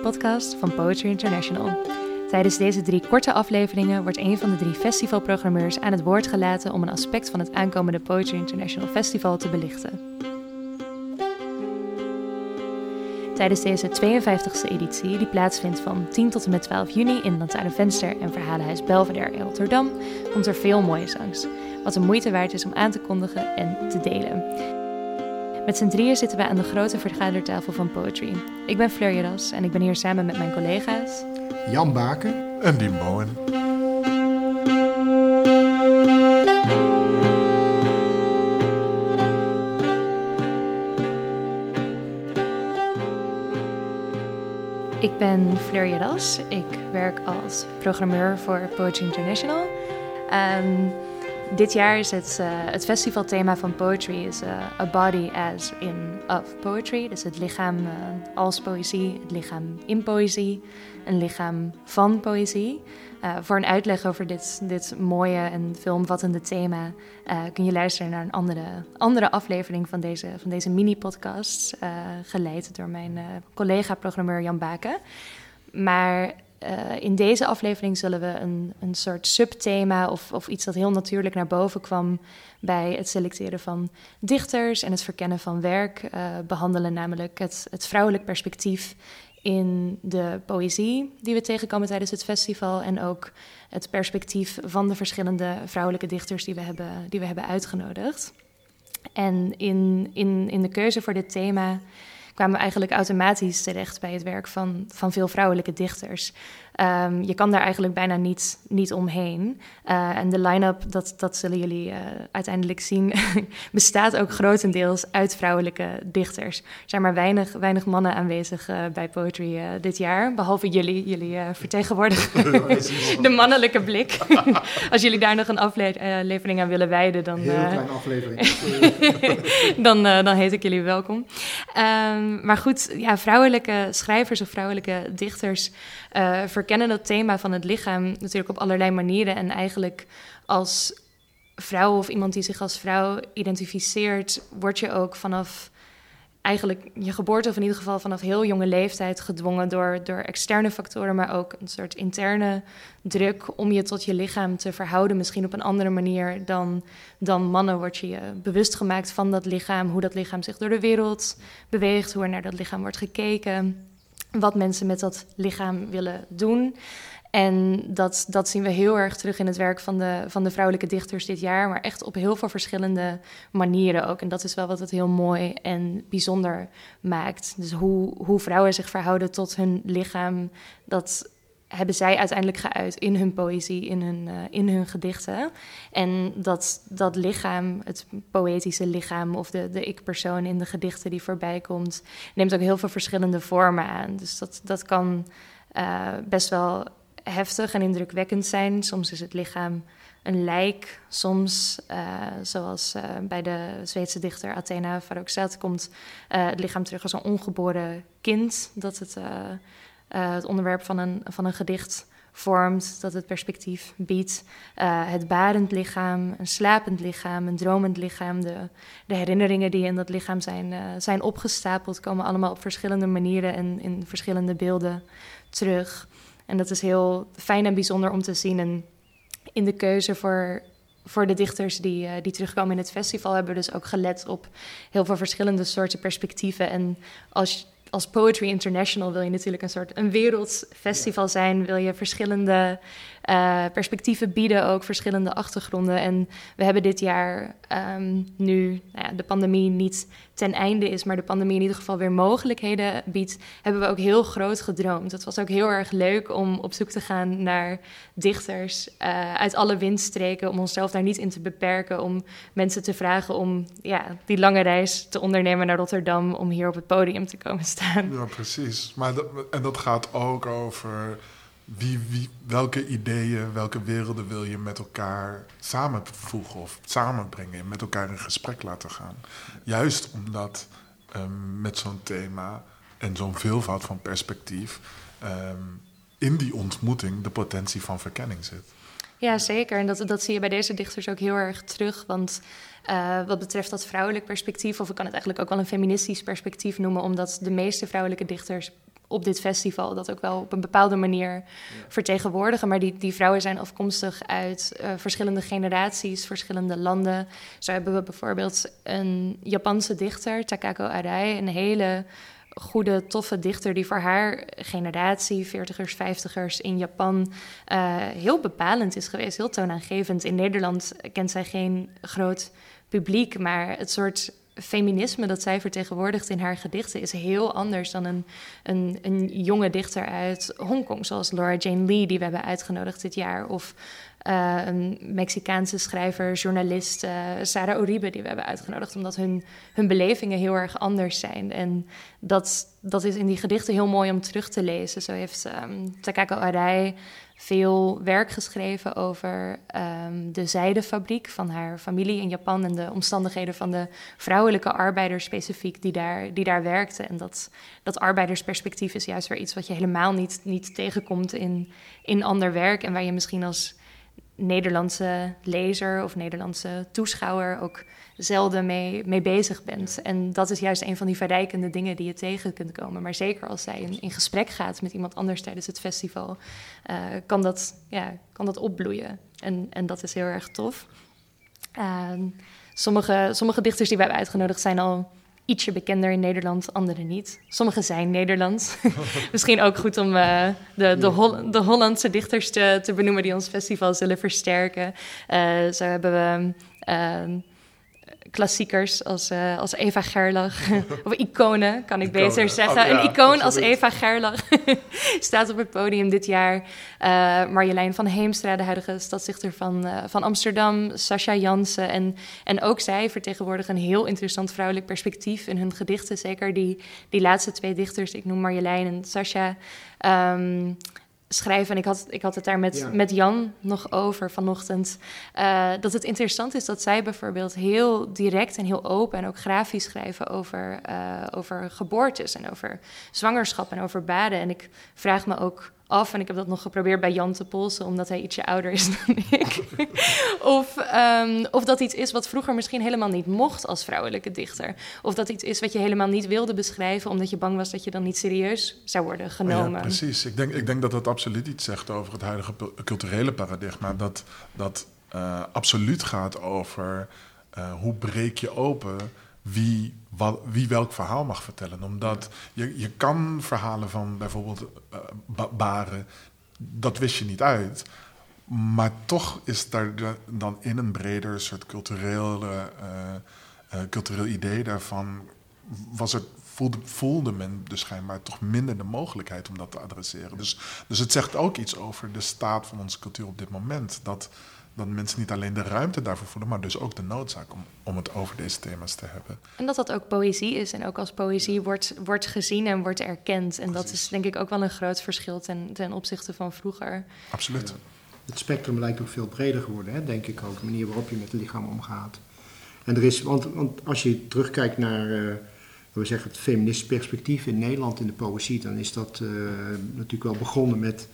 mini-podcast van Poetry International. Tijdens deze drie korte afleveringen wordt een van de drie festivalprogrammeurs aan het woord gelaten om een aspect van het aankomende Poetry International Festival te belichten. Tijdens deze 52e editie, die plaatsvindt van 10 tot en met 12 juni in Venster en Verhalenhuis Belvedere in Rotterdam, komt er veel mooie zangs, wat de moeite waard is om aan te kondigen en te delen. Met z'n drieën zitten we aan de grote vergadertafel van Poetry. Ik ben Fleur Jeras en ik ben hier samen met mijn collega's... Jan Baken en Dien Bowen. Ik ben Fleur Jeras. Ik werk als programmeur voor Poetry International. Um, dit jaar is het, uh, het festivalthema van poetry is uh, a body as in of poetry. Dus het lichaam uh, als poëzie, het lichaam in poëzie, een lichaam van poëzie. voor een uitleg over dit, dit mooie en veelomvattende thema kun je luisteren naar een andere, andere aflevering van deze, van deze mini-podcast, geleid door mijn collega-programmeur Jan Baken. Maar uh, in deze aflevering zullen we een, een soort subthema of, of iets dat heel natuurlijk naar boven kwam bij het selecteren van dichters en het verkennen van werk uh, behandelen, namelijk het, het vrouwelijk perspectief in de poëzie die we tegenkomen tijdens het festival en ook het perspectief van de verschillende vrouwelijke dichters die we hebben, die we hebben uitgenodigd. En in, in, in de keuze voor dit thema kwamen we eigenlijk automatisch terecht bij het werk van, van veel vrouwelijke dichters. Um, je kan daar eigenlijk bijna niet, niet omheen. Uh, en de line-up, dat, dat zullen jullie uh, uiteindelijk zien, bestaat ook grotendeels uit vrouwelijke dichters. Er zijn maar weinig, weinig mannen aanwezig uh, bij Poetry dit jaar, behalve jullie. Jullie vertegenwoordigen de mannelijke blik. Als jullie daar nog een aflevering aan willen wijden, dan, Heel kleine aflevering. dan, dan heet ik jullie welkom. Um, maar goed, ja, vrouwelijke schrijvers of vrouwelijke dichters verkennen dat thema van het lichaam natuurlijk op allerlei manieren. En eigenlijk als vrouw of iemand die zich als vrouw identificeert, word je ook vanaf eigenlijk je geboorte, of in ieder geval vanaf heel jonge leeftijd, gedwongen door, door externe factoren, maar ook een soort interne druk om je tot je lichaam te verhouden. Misschien op een andere manier dan, dan mannen word je je bewust gemaakt van dat lichaam, hoe dat lichaam zich door de wereld beweegt, hoe er naar dat lichaam wordt gekeken wat mensen met dat lichaam willen doen. En dat, dat zien we heel erg terug in het werk van de, van de vrouwelijke dichters dit jaar, maar echt op heel veel verschillende manieren ook. En dat is wel wat het heel mooi en bijzonder maakt. Dus hoe, hoe vrouwen zich verhouden tot hun lichaam, dat hebben zij uiteindelijk geuit in hun poëzie, in hun, uh, in hun gedichten. En dat, dat lichaam, het poëtische lichaam of de, de ik-persoon in de gedichten die voorbij komt, neemt ook heel veel verschillende vormen aan. Dus dat, dat kan uh, best wel heftig en indrukwekkend zijn. Soms is het lichaam een lijk. Soms, uh, zoals bij de Zweedse dichter Athena Farrokhzad, komt het lichaam terug als een ongeboren kind. Dat het uh, het onderwerp van een, van een gedicht vormt, dat het perspectief biedt. Uh, het barend lichaam, een slapend lichaam, een dromend lichaam. De, de herinneringen die in dat lichaam zijn, uh, zijn opgestapeld, komen allemaal op verschillende manieren en in verschillende beelden terug. En dat is heel fijn en bijzonder om te zien. En in de keuze voor, voor de dichters die, die terugkomen in het festival hebben we dus ook gelet op heel veel verschillende soorten perspectieven. En als als Poetry International wil je natuurlijk een soort een wereldfestival zijn. Wil je verschillende uh, perspectieven bieden, ook verschillende achtergronden. En we hebben dit jaar um, nu nou ja, de pandemie niet ten einde is, maar de pandemie in ieder geval weer mogelijkheden biedt, hebben we ook heel groot gedroomd. Het was ook heel erg leuk om op zoek te gaan naar dichters uh, uit alle windstreken, om onszelf daar niet in te beperken, om mensen te vragen om ja, die lange reis te ondernemen naar Rotterdam om hier op het podium te komen staan. Ja, precies. Maar en dat gaat ook over wie, welke ideeën, welke werelden wil je met elkaar samenvoegen of samenbrengen, met elkaar in gesprek laten gaan. Juist omdat um, met zo'n thema en zo'n veelvoud van perspectief um, in die ontmoeting de potentie van verkenning zit. Ja, zeker. En dat, dat zie je bij deze dichters ook heel erg terug. Want uh, wat betreft dat vrouwelijk perspectief, of ik kan het eigenlijk ook wel een feministisch perspectief noemen, omdat de meeste vrouwelijke dichters op dit festival dat ook wel op een bepaalde manier vertegenwoordigen. Maar die, die vrouwen zijn afkomstig uit uh, verschillende generaties, verschillende landen. Zo hebben we bijvoorbeeld een Japanse dichter, Takako Arai, een hele goede, toffe dichter die voor haar generatie, 40ers, 50ers in Japan, uh, heel bepalend is geweest, heel toonaangevend. In Nederland kent zij geen groot publiek, maar het soort feminisme dat zij vertegenwoordigt in haar gedichten is heel anders dan een, een, een jonge dichter uit Hongkong, zoals Laura Jane Lee, die we hebben uitgenodigd dit jaar. Of uh, een Mexicaanse schrijver, journalist, uh, Sarah Uribe, die we hebben uitgenodigd, omdat hun, hun belevingen heel erg anders zijn. En dat, dat is in die gedichten heel mooi om terug te lezen. Zo heeft um, Takako Arai veel werk geschreven over um, de zijdefabriek van haar familie in Japan en de omstandigheden van de vrouwelijke arbeiders specifiek die daar, die daar werkten. En dat, dat arbeidersperspectief is juist weer iets wat je helemaal niet, niet tegenkomt in, in ander werk en waar je misschien als Nederlandse lezer of Nederlandse toeschouwer ook zelden mee, mee bezig bent. En dat is juist een van die verrijkende dingen die je tegen kunt komen. Maar zeker als zij in, in gesprek gaat met iemand anders tijdens het festival, uh, kan, dat, ja, kan dat opbloeien. En, en dat is heel erg tof. Uh, sommige, sommige dichters die we hebben uitgenodigd zijn al ietsje bekender in Nederland, andere niet. Sommige zijn Nederlands. Misschien ook goed om uh, de, de, de, Hollandse dichters te, te, benoemen die ons festival zullen versterken. Uh, zo hebben we uh, klassiekers als, uh, als Eva Gerlach. of iconen, kan ik iconen. beter zeggen. Oh, ja, een icoon als Eva Gerlach staat op het podium dit jaar. Uh, Marjolein van Heemstra, de huidige stadsdichter van, uh, van Amsterdam. Sascha Jansen. En, en ook zij vertegenwoordigen een heel interessant vrouwelijk perspectief in hun gedichten. Zeker die, die laatste twee dichters, ik noem Marjolein en Sascha... Um, schrijven. En ik had, ik had het daar met, met Jan nog over vanochtend. Uh, dat het interessant is dat zij bijvoorbeeld heel direct en heel open en ook grafisch schrijven over, uh, over geboortes en over zwangerschap en over baden. En ik vraag me ook af. En ik heb dat nog geprobeerd bij Jan te polsen, omdat hij ietsje ouder is dan ik. of, um, of dat iets is wat vroeger misschien helemaal niet mocht als vrouwelijke dichter. Of dat iets is wat je helemaal niet wilde beschrijven, omdat je bang was dat je dan niet serieus zou worden genomen. Ja, precies. Ik denk, ik denk dat dat absoluut iets zegt over het huidige culturele paradigma. Dat, dat uh, absoluut gaat over uh, hoe breek je open wie, welk verhaal mag vertellen. Omdat je, je kan verhalen van bijvoorbeeld uh, baren, dat wist je niet uit. Maar toch is daar dan in een breder soort cultureel, uh, uh, cultureel idee daarvan... Was het, voelde, voelde men dus schijnbaar toch minder de mogelijkheid om dat te adresseren. Dus, dus het zegt ook iets over de staat van onze cultuur op dit moment. Dat dat mensen niet alleen de ruimte daarvoor voelen, maar dus ook de noodzaak om, om het over deze thema's te hebben. En dat dat ook poëzie is en ook als poëzie wordt, wordt gezien en wordt erkend. En dat is denk ik ook wel een groot verschil ten, ten opzichte van vroeger. Absoluut. Het spectrum lijkt ook veel breder geworden, hè, denk ik ook. De manier waarop je met het lichaam omgaat. En er is, want, want als je terugkijkt naar, uh, we zeggen, het feministisch perspectief in Nederland in de poëzie, dan is dat uh, natuurlijk wel begonnen met,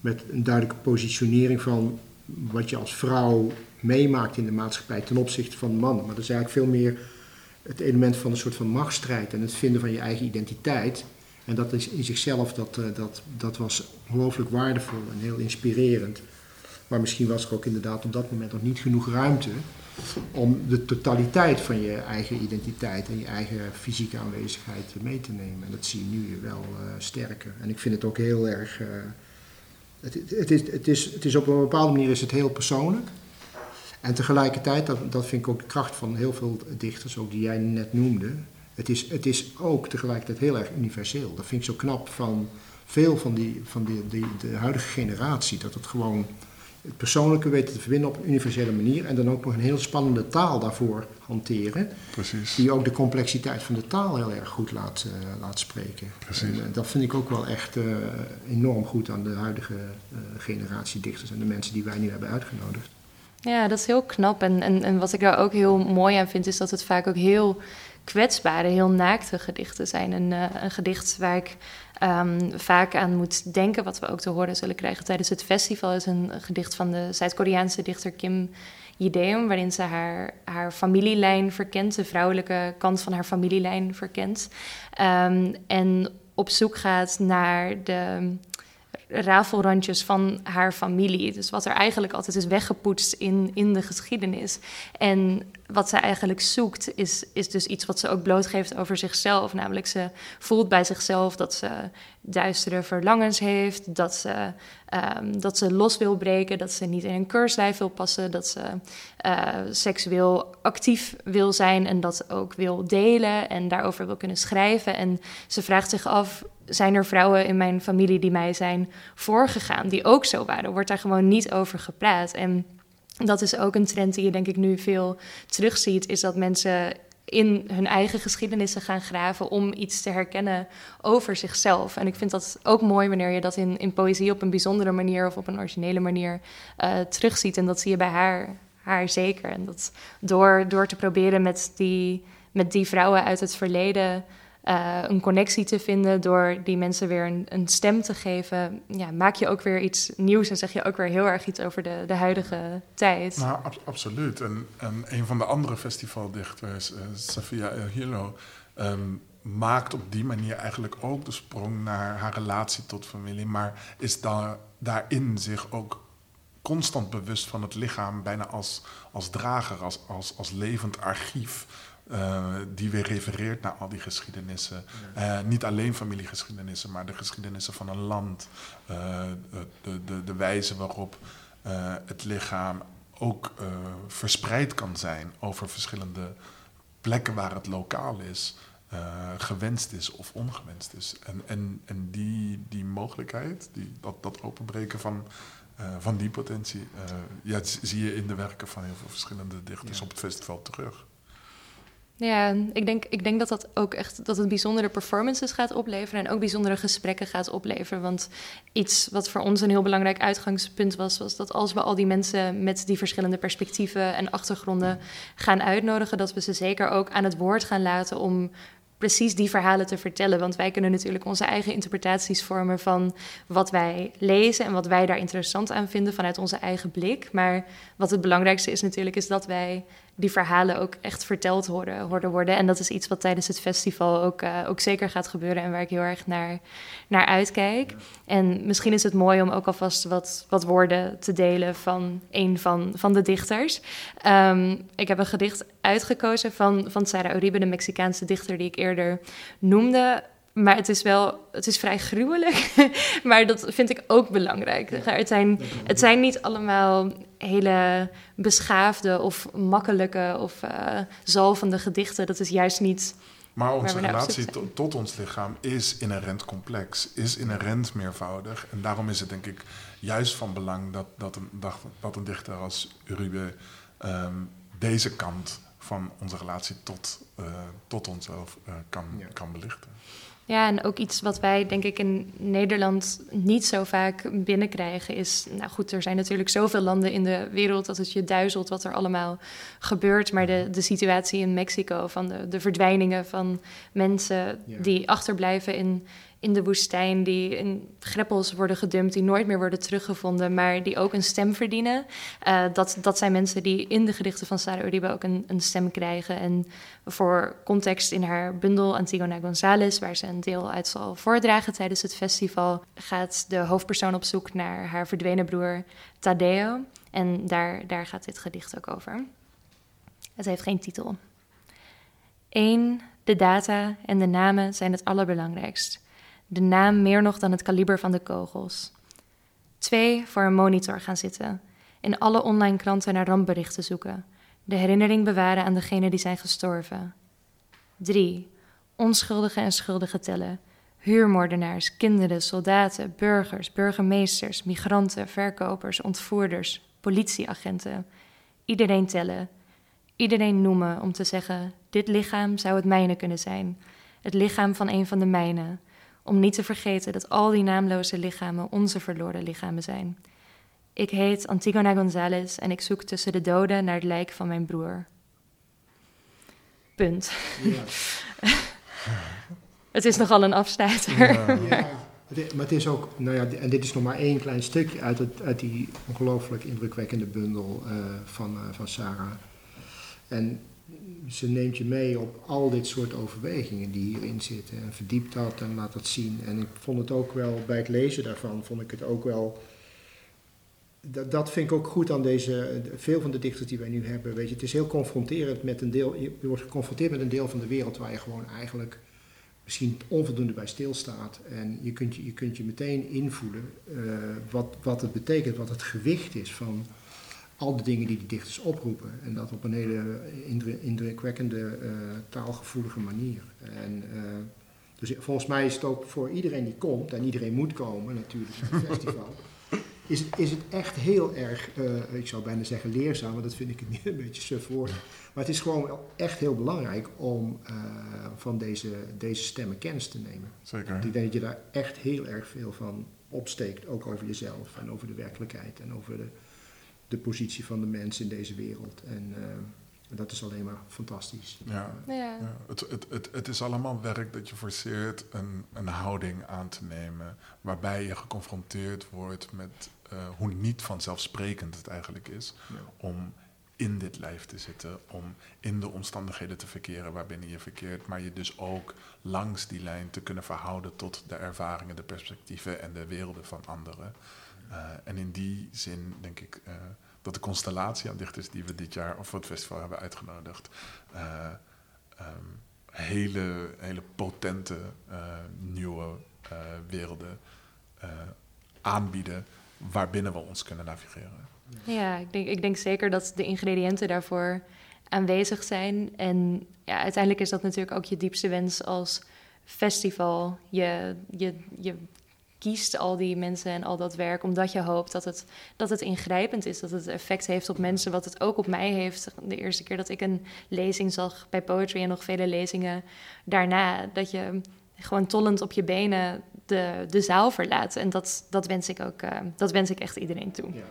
met een duidelijke positionering van wat je als vrouw meemaakt in de maatschappij ten opzichte van mannen. Maar dat is eigenlijk veel meer het element van een soort van machtsstrijd en het vinden van je eigen identiteit. En dat is in zichzelf, dat, eh, dat, dat was ongelooflijk waardevol en heel inspirerend. Maar misschien was er ook inderdaad op dat moment nog niet genoeg ruimte om de totaliteit van je eigen identiteit en je eigen fysieke aanwezigheid mee te nemen. En dat zie je nu wel uh, sterker. En ik vind het ook heel erg uh, het, het, is, het, is, het is op een bepaalde manier is het heel persoonlijk. En tegelijkertijd, dat, dat vind ik ook de kracht van heel veel dichters, ook die jij net noemde. Het is, het is ook tegelijkertijd heel erg universeel. Dat vind ik zo knap van veel van, die, van de huidige generatie. Dat het gewoon het persoonlijke weten te verbinden op een universele manier. En dan ook nog een heel spannende taal daarvoor hanteren. Precies. Die ook de complexiteit van de taal heel erg goed laat, uh, laat spreken. Precies. En, uh, dat vind ik ook wel echt uh, enorm goed aan de huidige generatie dichters en de mensen die wij nu hebben uitgenodigd. Ja, dat is heel knap. En, en, en wat ik daar ook heel mooi aan vind, is dat het vaak ook heel kwetsbare, heel naakte gedichten zijn. Een, een gedicht waar ik um, vaak aan moet denken, wat we ook te horen zullen krijgen tijdens het festival, is een gedicht van de Zuid-Koreaanse dichter Kim Jideum, waarin ze haar, haar familielijn verkent, de vrouwelijke kant van haar familielijn verkent. Um, en op zoek gaat naar de rafelrandjes van haar familie. Dus wat er eigenlijk altijd is weggepoetst in, in de geschiedenis. En wat ze eigenlijk zoekt, is, is dus iets wat ze ook blootgeeft over zichzelf. Namelijk, ze voelt bij zichzelf dat ze duistere verlangens heeft, dat ze, um, dat ze los wil breken, dat ze niet in een keurslijf wil passen, dat ze uh, seksueel actief wil zijn en dat ook wil delen en daarover wil kunnen schrijven. En ze vraagt zich af, zijn er vrouwen in mijn familie die mij zijn voorgegaan, die ook zo waren? Wordt daar gewoon niet over gepraat? En dat is ook een trend die je denk ik nu veel terugziet, is dat mensen in hun eigen geschiedenissen gaan graven om iets te herkennen over zichzelf. En ik vind dat ook mooi wanneer je dat in, in poëzie op een bijzondere manier of op een originele manier uh, terugziet. En dat zie je bij haar, haar zeker. En dat door, door te proberen met die, met die vrouwen uit het verleden uh, een connectie te vinden door die mensen weer een, een, stem te geven, ja, maak je ook weer iets nieuws en zeg je ook weer heel erg iets over de, de huidige tijd. Nou, ab absoluut. En, en, een van de andere festivaldichters, uh, Safia El Hilo, um, maakt op die manier eigenlijk ook de sprong naar haar relatie tot familie, maar is daar, daarin zich ook constant bewust van het lichaam, bijna als, als drager, als, als, als levend archief uh, die weer refereert naar al die geschiedenissen. Uh, niet alleen familiegeschiedenissen, maar de geschiedenissen van een land. Uh, de, de, de wijze waarop het lichaam ook verspreid kan zijn over verschillende plekken waar het lokaal is. gewenst is of ongewenst is. En, en, en die, die mogelijkheid, die, dat, dat openbreken van, van die potentie, ja, zie je in de werken van heel veel verschillende dichters op het festival terug. Ja, ik denk, ik denk dat dat ook echt dat het bijzondere performances gaat opleveren en ook bijzondere gesprekken gaat opleveren. Want iets wat voor ons een heel belangrijk uitgangspunt was, was dat als we al die mensen met die verschillende perspectieven en achtergronden gaan uitnodigen, dat we ze zeker ook aan het woord gaan laten om precies die verhalen te vertellen. Want wij kunnen natuurlijk onze eigen interpretaties vormen van wat wij lezen en wat wij daar interessant aan vinden vanuit onze eigen blik. Maar wat het belangrijkste is natuurlijk, is dat wij die verhalen ook echt verteld horen, horen worden. En dat is iets wat tijdens het festival ook, uh, ook zeker gaat gebeuren en waar ik heel erg naar, naar uitkijk. En misschien is het mooi om ook alvast wat, wat woorden te delen van een van, van de dichters. Um, ik heb een gedicht uitgekozen van, van Sarah Uribe, de Mexicaanse dichter die ik eerder noemde. Maar het is wel, het is vrij gruwelijk. maar dat vind ik ook belangrijk. Het, zijn, het zijn niet allemaal hele beschaafde of makkelijke of uh, zalvende gedichten. Dat is juist niet. Maar onze relatie tot, tot ons lichaam is inherent complex, is inherent meervoudig. En daarom is het denk ik juist van belang dat, dat, een, dat, dat een dichter als Uribe um, deze kant van onze relatie tot, uh, tot onszelf uh, kan, ja. kan belichten. Ja, en ook iets wat wij, denk ik, in Nederland niet zo vaak binnenkrijgen is... Nou goed, er zijn natuurlijk zoveel landen in de wereld dat het je duizelt wat er allemaal gebeurt. Maar de, de situatie in Mexico van de, de verdwijningen van mensen ja. die achterblijven in in de woestijn, die in greppels worden gedumpt, die nooit meer worden teruggevonden, maar die ook een stem verdienen. Uh, dat, dat zijn mensen die in de gedichten van Sarah Uribe ook een, een, stem krijgen. En voor context in haar bundel Antigona González, waar ze een deel uit zal voordragen tijdens het festival, gaat de hoofdpersoon op zoek naar haar verdwenen broer Tadeo. En daar, daar gaat dit gedicht ook over. Het heeft geen titel. Eén, de data en de namen zijn het allerbelangrijkst de naam meer nog dan het kaliber van de kogels. Twee, voor een monitor gaan zitten. In alle online kranten naar rampberichten zoeken. De herinnering bewaren aan degenen die zijn gestorven. Drie, onschuldige en schuldige tellen. Huurmoordenaars, kinderen, soldaten, burgers, burgemeesters, migranten, verkopers, ontvoerders, politieagenten. Iedereen tellen. Iedereen noemen om te zeggen: dit lichaam zou het mijne kunnen zijn. Het lichaam van een van de mijne om niet te vergeten dat al die naamloze lichamen onze verloren lichamen zijn. Ik heet Antigona González en ik zoek tussen de doden naar het lijk van mijn broer. Punt. Ja. het is nogal een afsluiter. Ja. ja. Maar het is ook, nou ja, en dit is nog maar één klein stukje uit, het, uit die ongelooflijk indrukwekkende bundel uh, van, uh, van Sarah. En ze neemt je mee op al dit soort overwegingen die hierin zitten. En verdiept dat en laat dat zien. En ik vond het ook wel, bij het lezen daarvan, vond ik het ook wel... Dat, dat vind ik ook goed aan deze, veel van de dichters die wij nu hebben. Weet je, het is heel confronterend met een deel, je wordt geconfronteerd met een deel van de wereld waar je gewoon eigenlijk misschien onvoldoende bij stilstaat. En je kunt je, je, kunt je meteen invoelen uh, wat, wat het betekent, wat het gewicht is van al de dingen die die dichters oproepen. En dat op een hele indrukwekkende, uh, taalgevoelige manier. En, uh, dus volgens mij is het ook voor iedereen die komt, en iedereen moet komen natuurlijk het festival, is het, is het echt heel erg, uh, ik zou bijna zeggen leerzaam, maar dat vind ik niet een beetje suf woord. Maar het is gewoon echt heel belangrijk om van deze, deze stemmen kennis te nemen. Zeker. Ik denk dat je daar echt heel erg veel van opsteekt, ook over jezelf en over de werkelijkheid en over de, de positie van de mens in deze wereld. En uh, dat is alleen maar fantastisch. Ja. Ja. ja. Het, het, het, het is allemaal werk dat je forceert een, een houding aan te nemen. Waarbij je geconfronteerd wordt met uh, hoe niet vanzelfsprekend het eigenlijk is Ja. om in dit lijf te zitten, om in de omstandigheden te verkeren waarbinnen je verkeert, maar je dus ook langs die lijn te kunnen verhouden tot de ervaringen, de perspectieven en de werelden van anderen. Uh, en in die zin denk ik uh, dat de constellatie aan dichters die we dit jaar of voor het festival hebben uitgenodigd, um, hele, hele potente nieuwe werelden aanbieden waarbinnen we ons kunnen navigeren. Ja, ik denk, ik denk zeker dat de ingrediënten daarvoor aanwezig zijn. En ja, uiteindelijk is dat natuurlijk ook je diepste wens als festival. Je, je, je kiest al die mensen en al dat werk omdat je hoopt dat het, dat het ingrijpend is, dat het effect heeft op mensen, wat het ook op mij heeft. De eerste keer dat ik een lezing zag bij Poetry en nog vele lezingen daarna, dat je gewoon tollend op je benen de, de zaal verlaat. En dat, dat, wens ik ook, uh, dat wens ik echt iedereen toe. Ja.